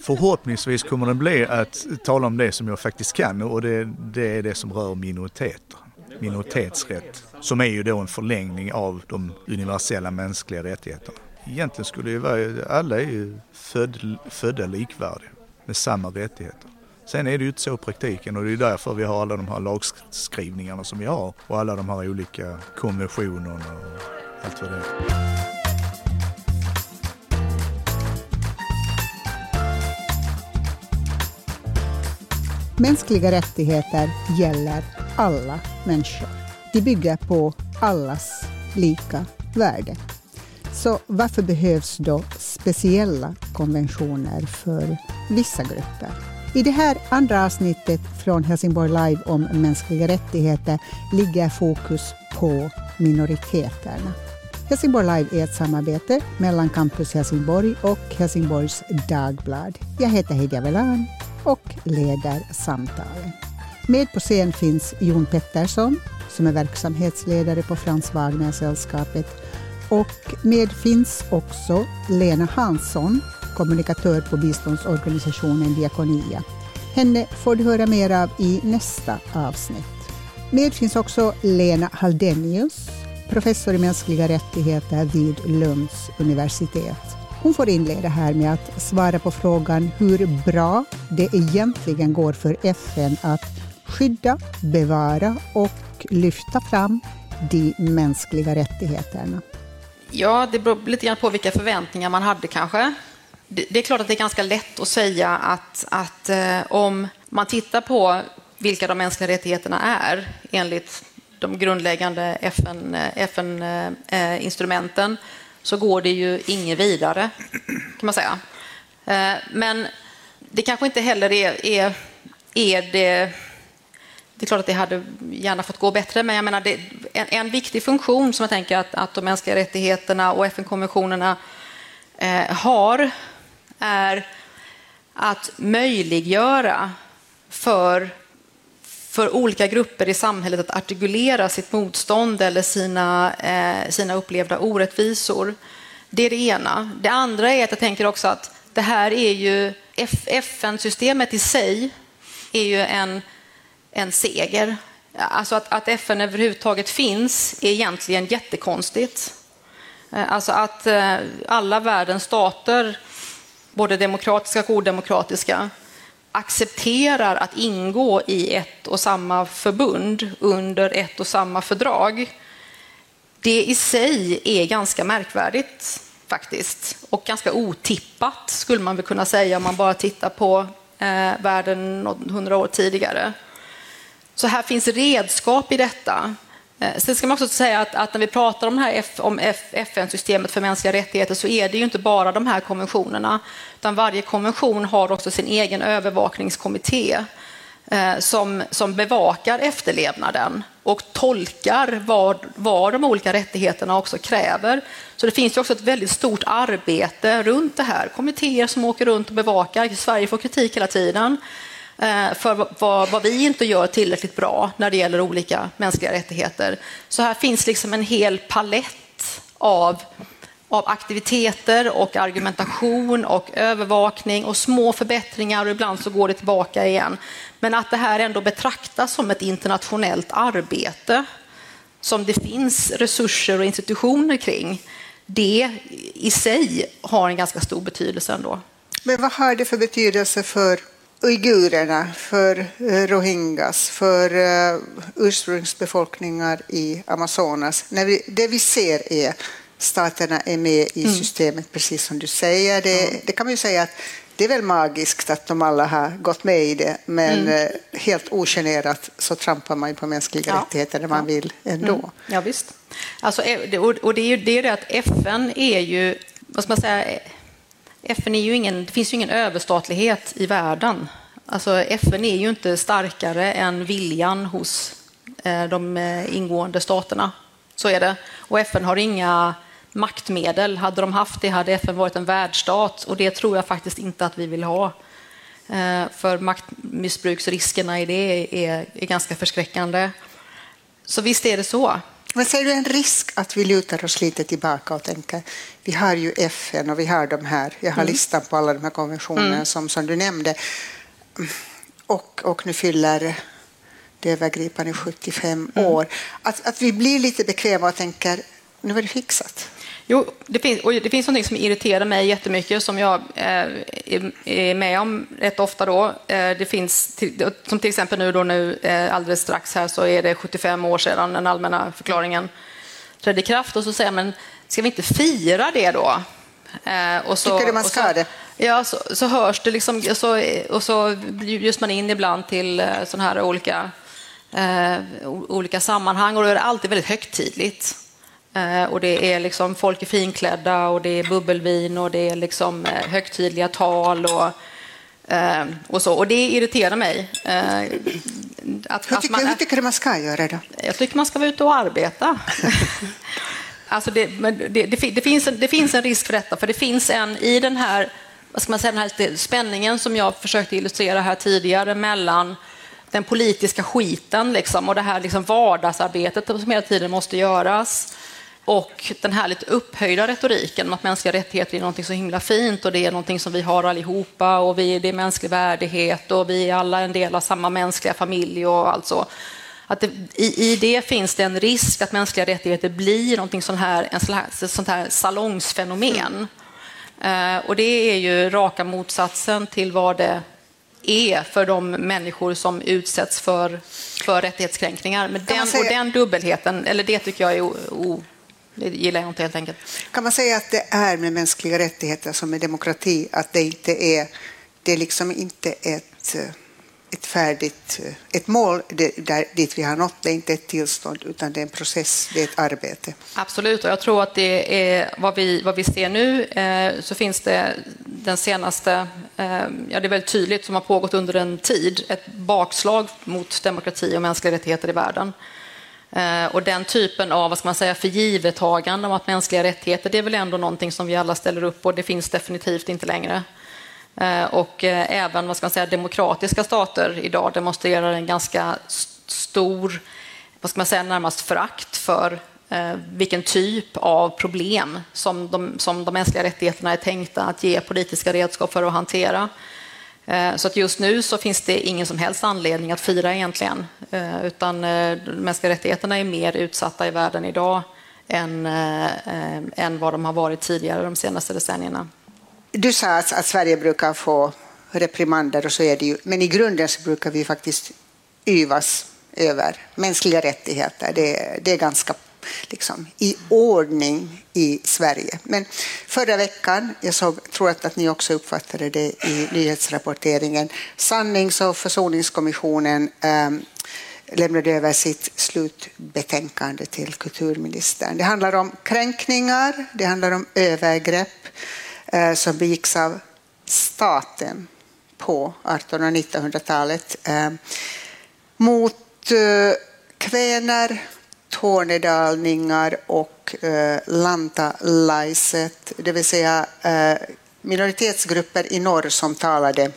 Förhoppningsvis kommer den bli att tala om det som jag faktiskt kan och det, det är det som rör minoriteter. Minoritetsrätt, som är ju då en förlängning av de universella mänskliga rättigheterna. Egentligen skulle ju vara, alla är ju född, födda likvärdiga med samma rättigheter. Sen är det ju inte så i praktiken och det är därför vi har alla de här lagskrivningarna som vi har och alla de här olika konventionerna och allt vad det är. Mänskliga rättigheter gäller alla människor. De bygger på allas lika värde. Så varför behövs då speciella konventioner för vissa grupper? I det här andra avsnittet från Helsingborg Live om mänskliga rättigheter ligger fokus på minoriteterna. Helsingborg Live är ett samarbete mellan Campus Helsingborg och Helsingborgs Dagblad. Jag heter Hedja Velan och leder samtalen. Med på scen finns Jon Pettersson som är verksamhetsledare på Frans Wagner-sällskapet och med finns också Lena Hansson, kommunikatör på biståndsorganisationen Diakonia. Henne får du höra mer av i nästa avsnitt. Med finns också Lena Haldenius, professor i mänskliga rättigheter vid Lunds universitet. Hon får inleda här med att svara på frågan hur bra det egentligen går för FN att skydda, bevara och lyfta fram de mänskliga rättigheterna. Ja, det beror lite grann på vilka förväntningar man hade kanske. Det är klart att det är ganska lätt att säga att, att eh, om man tittar på vilka de mänskliga rättigheterna är enligt de grundläggande FN-instrumenten FN, eh, eh, eh så går det ju inget vidare, kan man säga. Eh, men det kanske inte heller är, är, är det... Det är klart att det hade gärna fått gå bättre, men jag menar det, en, en viktig funktion som jag tänker att, att de mänskliga rättigheterna och FN-konventionerna eh, har är att möjliggöra för, för olika grupper i samhället att artikulera sitt motstånd eller sina, eh, sina upplevda orättvisor. Det är det ena. Det andra är att jag tänker också att det här är ju FN-systemet i sig är ju en, en seger. Alltså att, att FN överhuvudtaget finns är egentligen jättekonstigt. Eh, alltså att eh, alla världens stater, både demokratiska och odemokratiska, accepterar att ingå i ett och samma förbund under ett och samma fördrag. Det i sig är ganska märkvärdigt faktiskt och ganska otippat skulle man väl kunna säga om man bara tittar på eh, världen hundra år tidigare. Så här finns redskap i detta Eh, sen ska man också säga att, att när vi pratar om, här om FN-systemet för mänskliga rättigheter så är det ju inte bara de här konventionerna, utan varje konvention har också sin egen övervakningskommitté eh, som, som bevakar efterlevnaden och tolkar vad, vad de olika rättigheterna också kräver. Så det finns ju också ett väldigt stort arbete runt det här. Kommittéer som åker runt och bevakar. Sverige får kritik hela tiden. Eh, för vad, vad, vi inte gör tillräckligt bra när det gäller olika mänskliga rättigheter. Så här finns liksom en hel palett av, av aktiviteter och argumentation och övervakning och små förbättringar och ibland så går det tillbaka igen. Men att det här ändå betraktas som ett internationellt arbete som det finns resurser och institutioner kring, det i sig har en ganska stor betydelse ändå. Men vad har det för betydelse för uigurerna, för eh, rohingyas, för uh, ursprungsbefolkningar i Amazonas. När vi, det vi ser är staterna är med i mm. systemet, precis som du säger. Det, mm. det, kan man ju säga att det är väl magiskt att de alla har gått med i det, men mm. Eh, helt ogenerat så trampar man ju på mänskliga ja. rättigheter när man ja. vill ändå. Mm. Ja, visst. Alltså, och det är ju det att FN är ju, vad ska man säga, FN är ju ingen, det finns ju ingen överstatlighet i världen. Alltså FN är ju inte starkare än viljan hos eh, de eh, ingående staterna. Så är det. Och FN har inga maktmedel. Hade de haft det hade FN varit en världsstat och det tror jag faktiskt inte att vi vill ha. Eh, för maktmissbruksriskerna i det är, är ganska förskräckande. Så visst är det så. Men ser du en risk att vi lutar oss lite tillbaka och tänker vi har ju FN och vi har de här, jag har mm. listan på alla de här konventionerna mm. som, som du nämnde. Och, och nu fyller det övergripande 75 mm. år. Att, att vi blir lite bekväma och tänker nu är det fixat. Jo, det finns, och det finns något som irriterar mig jättemycket som jag eh, är med om rätt ofta. Då. Eh, det finns, som till exempel nu, då, nu eh, alldeles strax här så är det 75 år sedan den allmänna förklaringen trädde i kraft och så säger man, ska vi inte fira det då? Och så, Tycker du man ska det? Ja, så, så hörs det liksom, så, och så bjuds man in ibland till sådana här olika, eh, olika sammanhang och då är det alltid väldigt högtidligt. Eh, och det är liksom folk är finklädda och det är bubbelvin och det är liksom eh, högtidliga tal och, eh, och så. Och det irriterar mig. Att, hur, tycker, man, hur tycker du man ska göra då? Jag tycker man ska vara ute och arbeta. alltså det, det, det, det, finns en, det finns en risk för detta, för det finns en i den här, vad ska man säga, den här spänningen som jag försökte illustrera här tidigare mellan den politiska skiten liksom, och det här liksom vardagsarbetet som hela tiden måste göras och den här lite upphöjda retoriken om att mänskliga rättigheter är något så himla fint och det är något som vi har allihopa och vi, det är mänsklig värdighet och vi är alla en del av samma mänskliga familj och allt så. Att det, i, i, det finns det en risk att mänskliga rättigheter blir något sånt här, en sån här, sånt här salongsfenomen. Mm. Uh, och det är ju raka motsatsen till vad det är för de människor som utsätts för, för rättighetskränkningar. Men den, säga... och den dubbelheten, eller det tycker jag är o, o det gillar jag inte helt enkelt. Kan man säga att det är med mänskliga rättigheter som med demokrati, att det inte är, det är liksom inte ett, ett färdigt ett mål där, dit vi har nått, det är inte ett tillstånd utan det är en process, det är ett arbete. Absolut, och jag tror att det är vad vi, vad vi ser nu, eh, så finns det den senaste, eh, ja det är väldigt tydligt, som har pågått under en tid, ett bakslag mot demokrati och mänskliga rättigheter i världen. Eh, och den typen av vad ska man säga, förgivetagande om att mänskliga rättigheter, det är väl ändå någonting som vi alla ställer upp på. Det finns definitivt inte längre. Eh, och eh, även vad ska man säga, demokratiska stater idag demonstrerar en ganska stor, vad ska man säga, närmast förakt för vilken typ av problem som de, som de mänskliga rättigheterna är tänkta att ge politiska redskap för att hantera. Eh, så att just nu så finns det ingen som helst anledning att fira egentligen, eh, utan de mänskliga rättigheterna är mer utsatta i världen idag än, än vad de har varit tidigare de senaste decennierna. Du sa att, att Sverige brukar få reprimander och så är det ju, men i grunden så brukar vi faktiskt yvas över mänskliga rättigheter. Det, det är ganska liksom, i ordning i Sverige. Men förra veckan, jag såg, tror att ni också uppfattade det i nyhetsrapporteringen, Sannings och försoningskommissionen eh, lämnade över sitt slutbetänkande till kulturministern. Det handlar om kränkningar, det handlar om övergrepp eh, som begicks av staten på 1800 och 1900-talet eh, mot eh, kväner, tornedalningar och eh, lantalaiset, det vill säga eh, minoritetsgrupper i norr som talade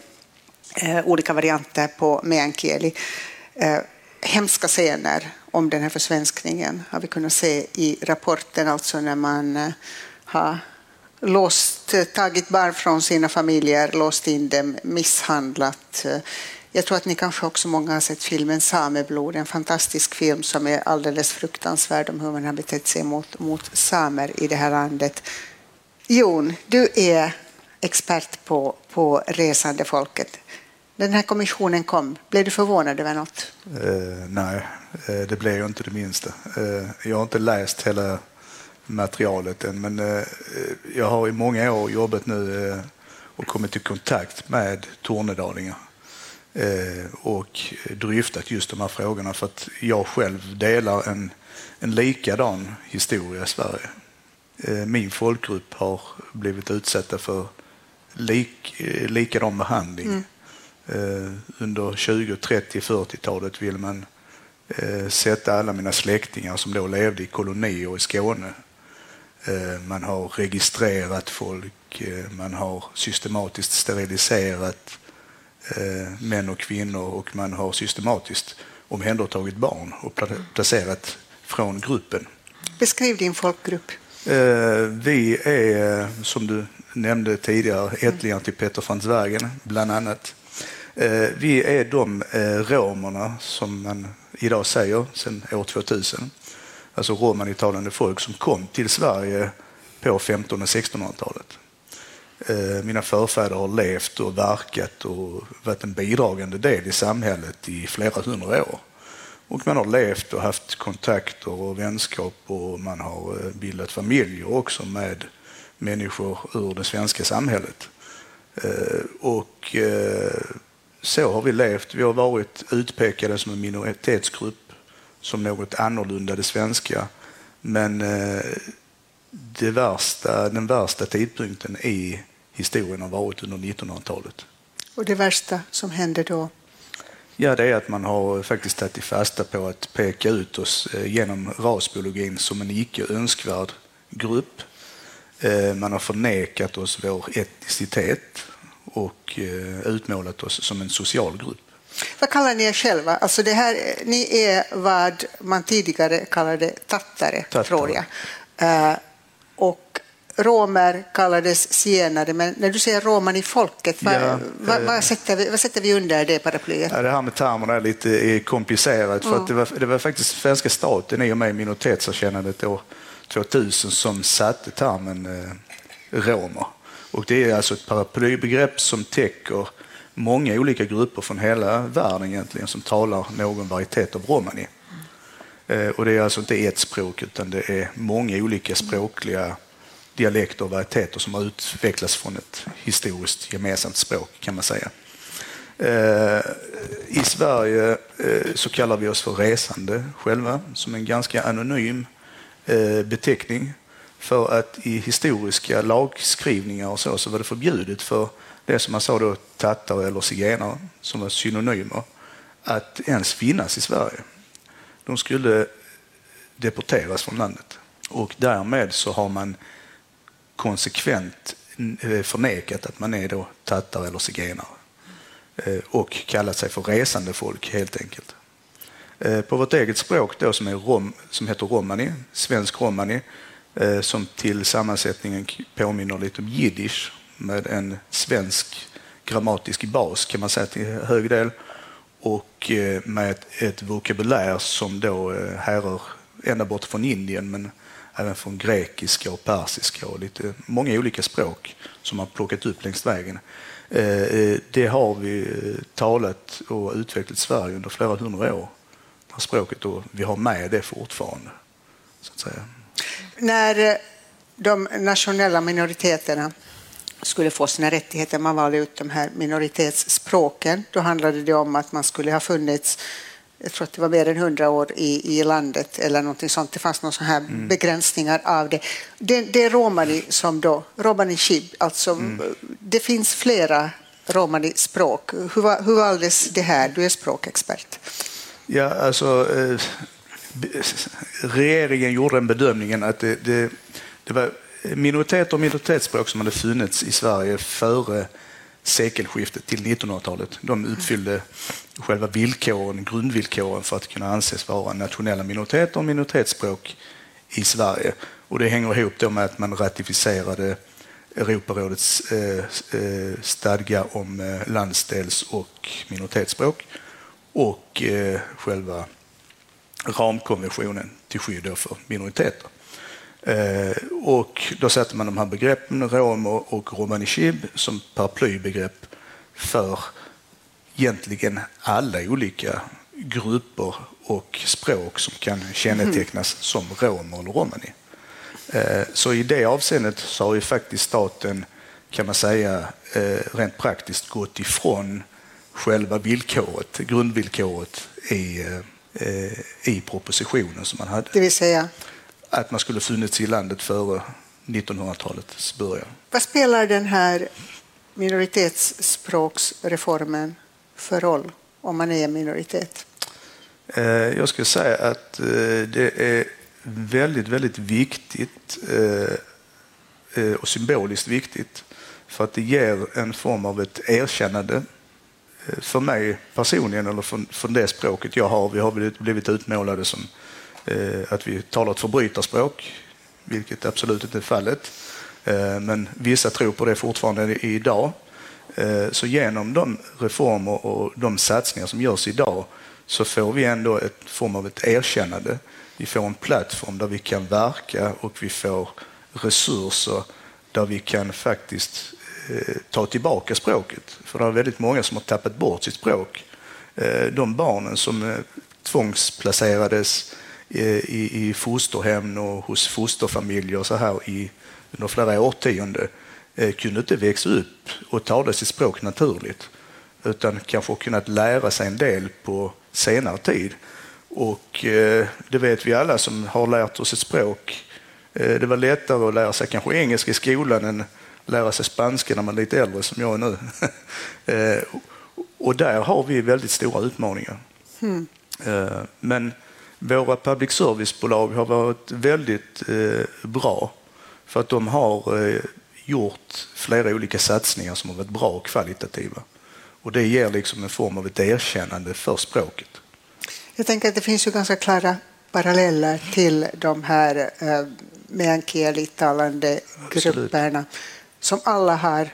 eh, olika varianter på meänkieli. Eh, hemska scener om den här försvenskningen har vi kunnat se i rapporten, alltså när man eh, har låst, tagit barn från sina familjer, låst in dem, misshandlat eh, jag tror att ni kanske också många har sett filmen Sameblod, en fantastisk film som är alldeles fruktansvärd om hur man har betett sig mot, mot samer i det här landet. Jon, du är expert på, på resande folket. Den här kommissionen kom, blev du förvånad över något? Eh, nej, eh, det blev jag inte det minsta. Eh, jag har inte läst hela materialet än, men eh, jag har i många år jobbat nu eh, och kommit i kontakt med tornedalingar och dryftat just de här frågorna för att jag själv delar en, en likadan historia i Sverige. Eh, min folkgrupp har blivit utsatta för lik, eh, likadan behandling. Mm. Under 20, 30, 40-talet vill man sätta alla mina släktingar som då levde i kolonier i Skåne. Man har registrerat folk, man har systematiskt steriliserat Eh, män och kvinnor och man har systematiskt omhändertagit barn och placerat från gruppen. Beskriv din folkgrupp. Vi är, som du nämnde tidigare, ättlingar till Peter Franz Wergen, bland annat. Vi är de romerna som man idag säger sedan år 2000. Alltså romanitalande folk som kom till Sverige på 1500 och 1600-talet. Eh, mina förfäder har levt och verkat och varit en bidragande del i samhället i flera hundra år. Och man har levt och haft kontakter och vänskap och man har eh, bildat familjer också med människor ur det svenska samhället. Eh, och så har vi levt. Vi har varit utpekade som en minoritetsgrupp, som något annorlunda det svenska. Men det värsta, den värsta tidpunkten i historien har varit under 1900-talet. Och det värsta som hände då? Ja, det är att man har faktiskt tagit fasta på att peka ut oss genom rasbiologin som en icke önskvärd grupp. Man har förnekat oss vår etnicitet och utmålat oss som en social grupp. Vad kallar ni er själva? Alltså det här, ni är vad man tidigare kallade tattare, tattare. tror jag. Romer kallades zigenare, men när du säger roman folket, vad, ja, vad, vad, sätter vi, vad sätter vi under det paraplyet? Ja, det här med termerna är lite komplicerat, för mm. det, var, det var faktiskt svenska staten i och med minoritetserkännandet år 2000 som satte termen eh, romer. Och det är alltså ett paraplybegrepp som täcker många olika grupper från hela världen egentligen som talar någon varietet av romani. Mm. Och det är alltså inte ett språk utan det är många olika språkliga dialekter och varieteter som har utvecklats från ett historiskt gemensamt språk kan man säga. Eh, I Sverige eh, så kallar vi oss för resande själva som en ganska anonym eh, beteckning för att i historiska lagskrivningar och så, så var det förbjudet för det som man sa då tattare eller zigenare, som var synonymer, att ens finnas i Sverige. De skulle deporteras från landet och därmed så har man konsekvent eh, förnekat att man är då tattare eller zigenare eh, och kallat sig för resande folk helt enkelt. Eh, på vårt eget språk då som, är rom, som heter romani, svensk romani, som till sammansättningen påminner lite om jiddisch med en svensk grammatisk bas kan man säga till hög del och med ett, ett vokabulär som då härrör ända bort från Indien men även från grekiska och persiska och lite många olika språk som man plockat upp längs vägen. Eh, eh, det har vi eh, talat och utvecklat i Sverige under flera hundra år. Det här språket och vi har med det fortfarande. Så att säga. När de nationella minoriteterna skulle få sina rättigheter, man valde ut de här minoritetsspråken, då handlade det om att man skulle ha funnits jag tror att det var mer än hundra år i, i landet eller någonting sånt. Det fanns några sådana här mm. begränsningar av det. Det, det är romani som då, romani chib, alltså mm. det finns flera romani-språk. Hur, hur valdes det här? Du är språkexpert. Ja, alltså eh, regeringen gjorde den bedömningen att det, det, det var minoriteter och minoritetsspråk som hade funnits i Sverige före sekelskiftet till 1900-talet. De uppfyllde själva villkoren, grundvillkoren för att kunna anses vara nationella minoriteter och minoritetsspråk i Sverige. Och det hänger ihop då med att man ratificerade Europarådets eh, eh stadga om eh, landsdels och minoritetsspråk och eh, själva ramkonventionen till skydd för minoriteter. Och då sätter man de här begreppen, romer och romani chib, som paraplybegrepp för egentligen alla olika grupper och språk som kan kännetecknas mm. som romer eller romani. Så i det avseendet så har ju faktiskt staten, kan man säga, rent praktiskt gått ifrån själva villkoret, grundvillkoret i, i propositionen som man hade. Det vill säga? Att man skulle funnits i landet före 1900-talets början. Vad spelar den här minoritetsspråksreformen för roll om man är en minoritet? Jag skulle säga att det är väldigt, väldigt viktigt och symboliskt viktigt för att det ger en form av ett erkännande för mig personligen eller för det språket jag har. Vi har blivit utmålade som eh, Eh, att vi talar ett förbrytarspråk, vilket absolut inte är fallet. Eh, men vissa tror på det fortfarande idag. Eh, så genom de reformer och de satsningar som görs idag så får vi ändå ett form av ett erkännande. Vi får en plattform där vi kan verka och vi får resurser där vi kan faktiskt ta tillbaka språket. För det är väldigt många som har tappat bort sitt språk. De barnen som tvångsplacerades i, i fosterhem och hos fosterfamiljer så här i, under flera årtionden kunde inte växa upp och tala sitt språk naturligt utan kanske kunnat lära sig en del på senare tid. Och eh, det vet vi alla som har lärt oss ett språk. Eh, det var lättare att lära sig kanske engelska i skolan än lära sig spanska när man är lite äldre som jag är nu. eh, och där har vi väldigt stora utmaningar. Mm. Eh, men våra public service-bolag har varit väldigt eh, bra för att de har eh, gjort flera olika satsningar som har varit bra och kvalitativa. Och det ger liksom en form av ett erkännande för språket. Jag tänker att det finns ju ganska klara paralleller till de här eh, meänkielitalande grupperna som alla har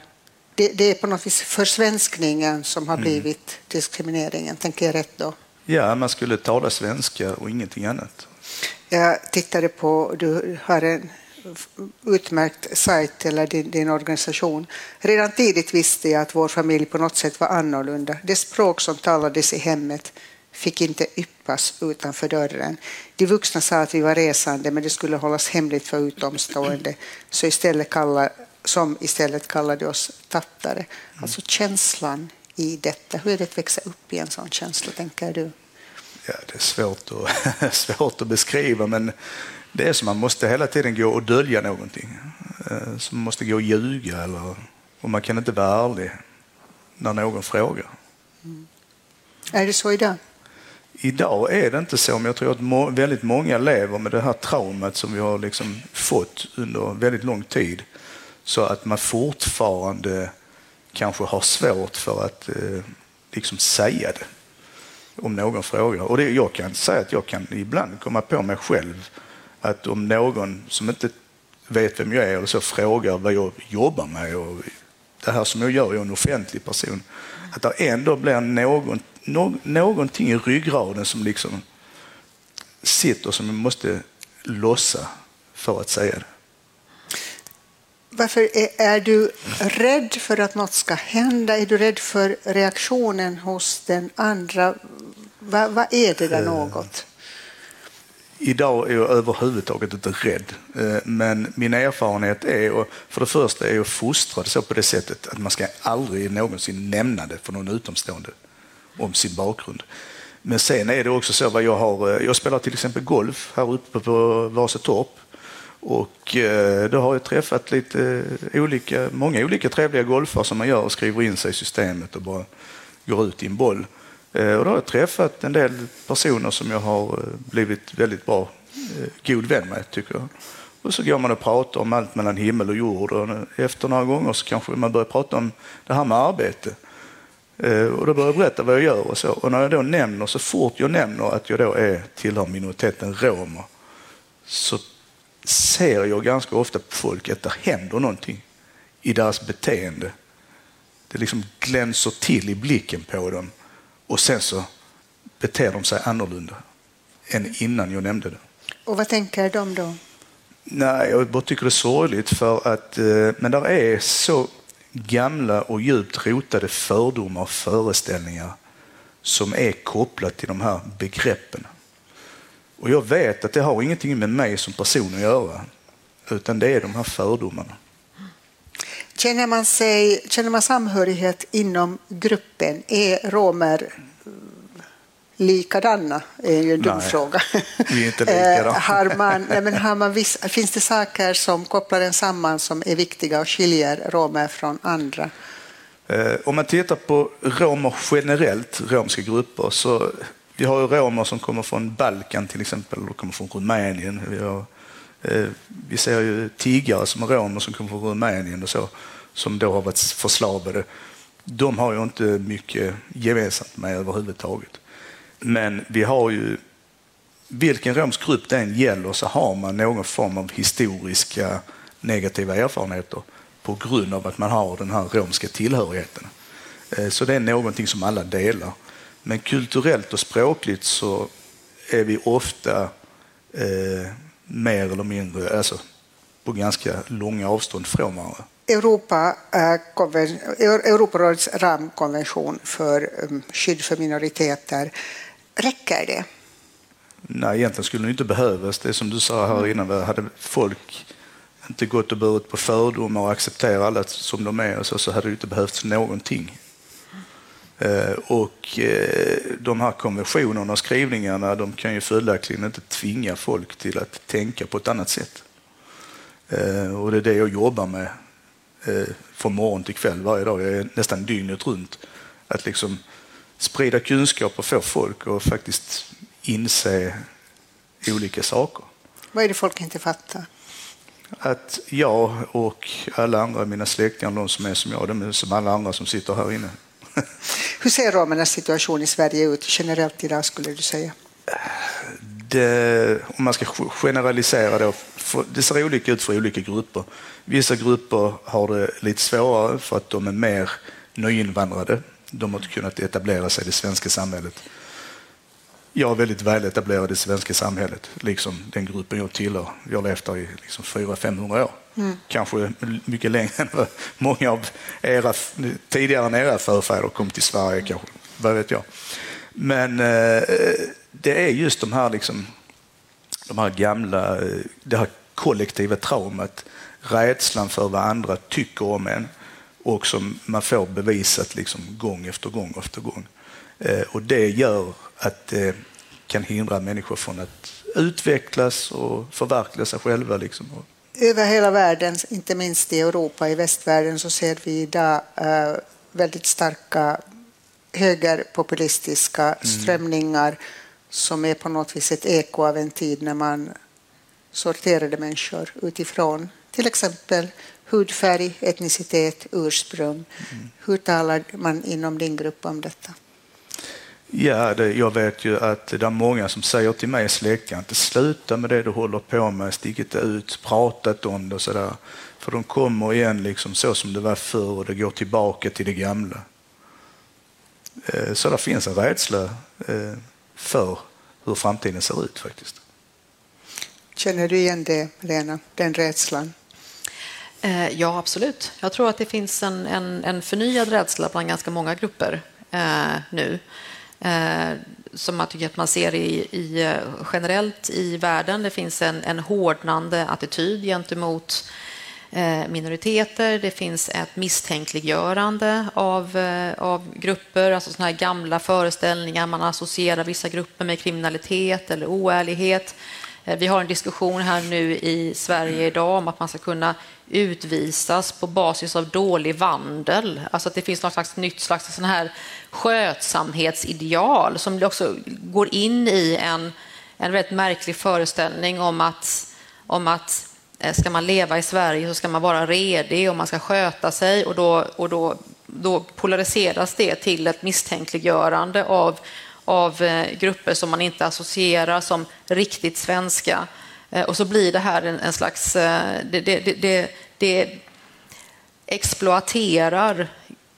det, det, är på något vis försvenskningen som har mm. blivit diskrimineringen. Tänker jag rätt då? Ja, man skulle tala svenska och ingenting annat. Jag tittade på, du har en utmärkt sajt eller din, din, organisation. Redan tidigt visste jag att vår familj på något sätt var annorlunda. Det språk som talades i hemmet fick inte yppas utanför dörren. De vuxna sa att vi var resande men det skulle hållas hemligt för utomstående så istället kalla, som istället kallade oss tattare. Alltså känslan i detta. Hur är det att växa upp i en sån känsla, tänker du? Ja, det är svårt att, svårt att beskriva men det är som man måste hela tiden gå och dölja någonting. Eh, som man måste gå och ljuga eller, och man kan inte vara ärlig när någon frågar. Mm. Är det så idag? Idag är det inte så, men jag tror att må väldigt många lever med det här traumat som vi har liksom fått under väldigt lång tid. Så att man fortfarande kanske har svårt för att eh, liksom säga det om någon frågar. Och det, jag kan säga att jag kan ibland komma på mig själv att om någon som inte vet vem jag är eller så frågar vad jag jobbar med och det här som jag gör, jag är en offentlig person, att det ändå blir någon, no, någonting i ryggraden som liksom sitter som man måste lossa för att säga det. Varför är, är, du rädd för att något ska hända? Är du rädd för reaktionen hos den andra? Vad va är det där eh, något? Idag är jag överhuvudtaget inte rädd, eh, men min erfarenhet är, för det första är jag fostrad så på det sättet att man ska aldrig någonsin nämna det för någon utomstående om sin bakgrund. Men sen är det också så vad jag har, eh, jag spelar till exempel golf här uppe på Vasatorp och eh, då har jag träffat lite olika, många olika trevliga golfare som man gör och skriver in sig i systemet och bara går ut i en boll. Eh, och då har jag träffat en del personer som jag har eh, blivit väldigt bra, god vän med, tycker jag. Och så går man och pratar om allt mellan himmel och jord och efter några gånger så kanske man börjar prata om det här med arbete. Och då börjar jag berätta vad jag gör och så. Och när jag då nämner, så fort jag nämner att jag då är, tillhör minoriteten romer, så ser jag ganska ofta på folk att det händer någonting i deras beteende. Det liksom glänser till i blicken på dem och sen så beter de sig annorlunda än innan jag nämnde det. Och vad tänker de då? Nej, jag bara tycker det är sorgligt för att eh, men där är så gamla och djupt rotade fördomar och föreställningar som är kopplat till de här begreppen. Och jag vet att det har ingenting med mig som person att göra, utan det är de här fördomarna. Känner man, sig, känner man samhörighet inom gruppen? Är romer likadana? är ju en dum nej, fråga. Vi är inte likadana. har man, nej, men har man viss, finns det saker som kopplar en samman som är viktiga och skiljer romer från andra? Eh, om man tittar på romer generellt, romska grupper, så vi har ju romer som kommer från Balkan till exempel, eller kommer från Rumänien. Vi har Eh, vi ser ju tiggare som är romer som kommer från Rumänien och så, som då har varit förslavade. De har ju inte mycket gemensamt med överhuvudtaget. Men vi har ju vilken romsk grupp det än gäller så har man någon form av historiska negativa erfarenheter på grund av att man har den här romska tillhörigheten. Eh, så det är någonting som alla delar. Men kulturellt och språkligt så är vi ofta eh, mer eller mindre, alltså på ganska långa avstånd från varandra. Europa, Europarådets ramkonvention för um, skydd för minoriteter, räcker det? Nej, egentligen skulle det inte behövas. Det som du sa här innan, hade folk inte gått och burit på fördomar och accepterat alla som de är så, så hade det inte behövts någonting. Eh, och eh, de här konventionerna och skrivningarna de kan ju följaktligen inte tvinga folk till att tänka på ett annat sätt. Eh, och det är det jag jobbar med från morgon till kväll varje dag. Jag är nästan dygnet runt. Att liksom sprida kunskap och få folk att faktiskt inse olika saker. Vad är det folk inte fattar? Att jag och alla andra, mina släktingar, de som är som jag, de är som alla andra som sitter här inne. Hur ser romernas situation i Sverige ut generellt idag skulle du säga? Det, om man ska generalisera då, det ser olika ut för olika grupper. Vissa grupper har det lite svårare för att de är mer nyinvandrade. De har inte kunnat etablera sig i det svenska samhället. Jag är väldigt väletablerad i det svenska samhället, liksom den gruppen jag tillhör. Jag har levt där i liksom 400-500 år. Mm. Kanske mycket längre än vad många av era, tidigare än era förfäder kom till Sverige, kanske. vad vet jag. Men eh, det är just de här, liksom, de här gamla, eh, det här kollektiva traumat, rädslan för vad andra tycker om en och som man får bevisat liksom gång efter gång efter gång. Eh, och det gör att det kan hindra människor från att utvecklas och förverkliga sig själva. Liksom. Över hela världen, inte minst i Europa, i västvärlden, så ser vi idag uh, väldigt starka högerpopulistiska mm. strömningar som är på något vis ett eko av en tid när man sorterade människor utifrån till exempel hudfärg, etnicitet, ursprung. Mm. Hur talar man inom din grupp om detta? Ja, det, jag vet ju att det är många som säger till mig, släktingar, inte sluta med det du håller på med, stick inte ut, pratat om det och sådär. För de kommer igen liksom så som det var förr och det går tillbaka till det gamla. Eh, så det finns en rädsla eh, för hur framtiden ser ut faktiskt. Känner du igen det, Lena, den rädslan? Eh, ja, absolut. Jag tror att det finns en, en, en förnyad rädsla bland ganska många grupper eh, nu Eh, som jag tycker att man ser i, i, eh, generellt i världen. Det finns en, en hårdnande attityd gentemot eh, minoriteter. Det finns ett misstänkliggörande av, av grupper, alltså såna här gamla föreställningar. Man associerar vissa grupper med kriminalitet eller oärlighet. Vi har en diskussion här nu i Sverige idag om att man ska kunna utvisas på basis av dålig vandel. Alltså att det finns något slags nytt slags sån här skötsamhetsideal som också går in i en, en väldigt märklig föreställning om att, om att eh, ska man leva i Sverige så ska man vara redig och man ska sköta sig och då, och då, då polariseras det till ett misstänkliggörande av, av eh, grupper som man inte associerar som riktigt svenska. Eh, och så blir det här en, en slags... Eh, det, det, det, det exploaterar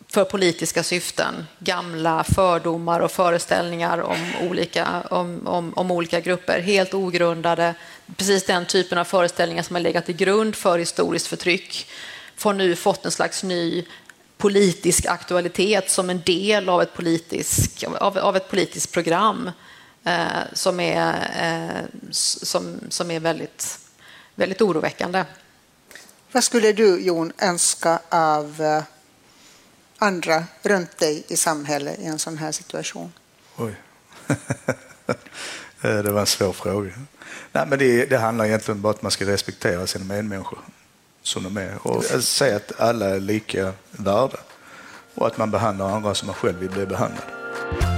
för politiska syften gamla fördomar och föreställningar om olika, om, om, om, olika grupper, helt ogrundade. Precis den typen av föreställningar som har legat till grund för historiskt förtryck får nu fått en slags ny politisk aktualitet som en del av ett politiskt, av, av ett politiskt program eh, som är, eh, som, som är väldigt, väldigt oroväckande. Vad skulle du, Jon, önska av eh, andra runt dig i samhället i en sån här situation? Oj. det var en svår fråga. Nej, men det, det handlar egentligen bara om att man ska respektera sina medmänniskor som de är och säga att alla är lika värda och att man behandlar andra som man själv vill bli behandlad.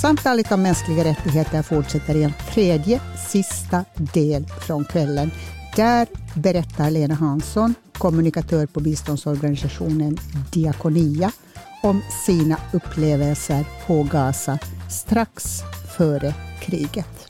Samtalet om mänskliga rättigheter fortsätter i en tredje, sista del från kvällen Där berättar Lena Hansson, kommunikatör på biståndsorganisationen Diakonia, om sina upplevelser på Gaza strax före kriget.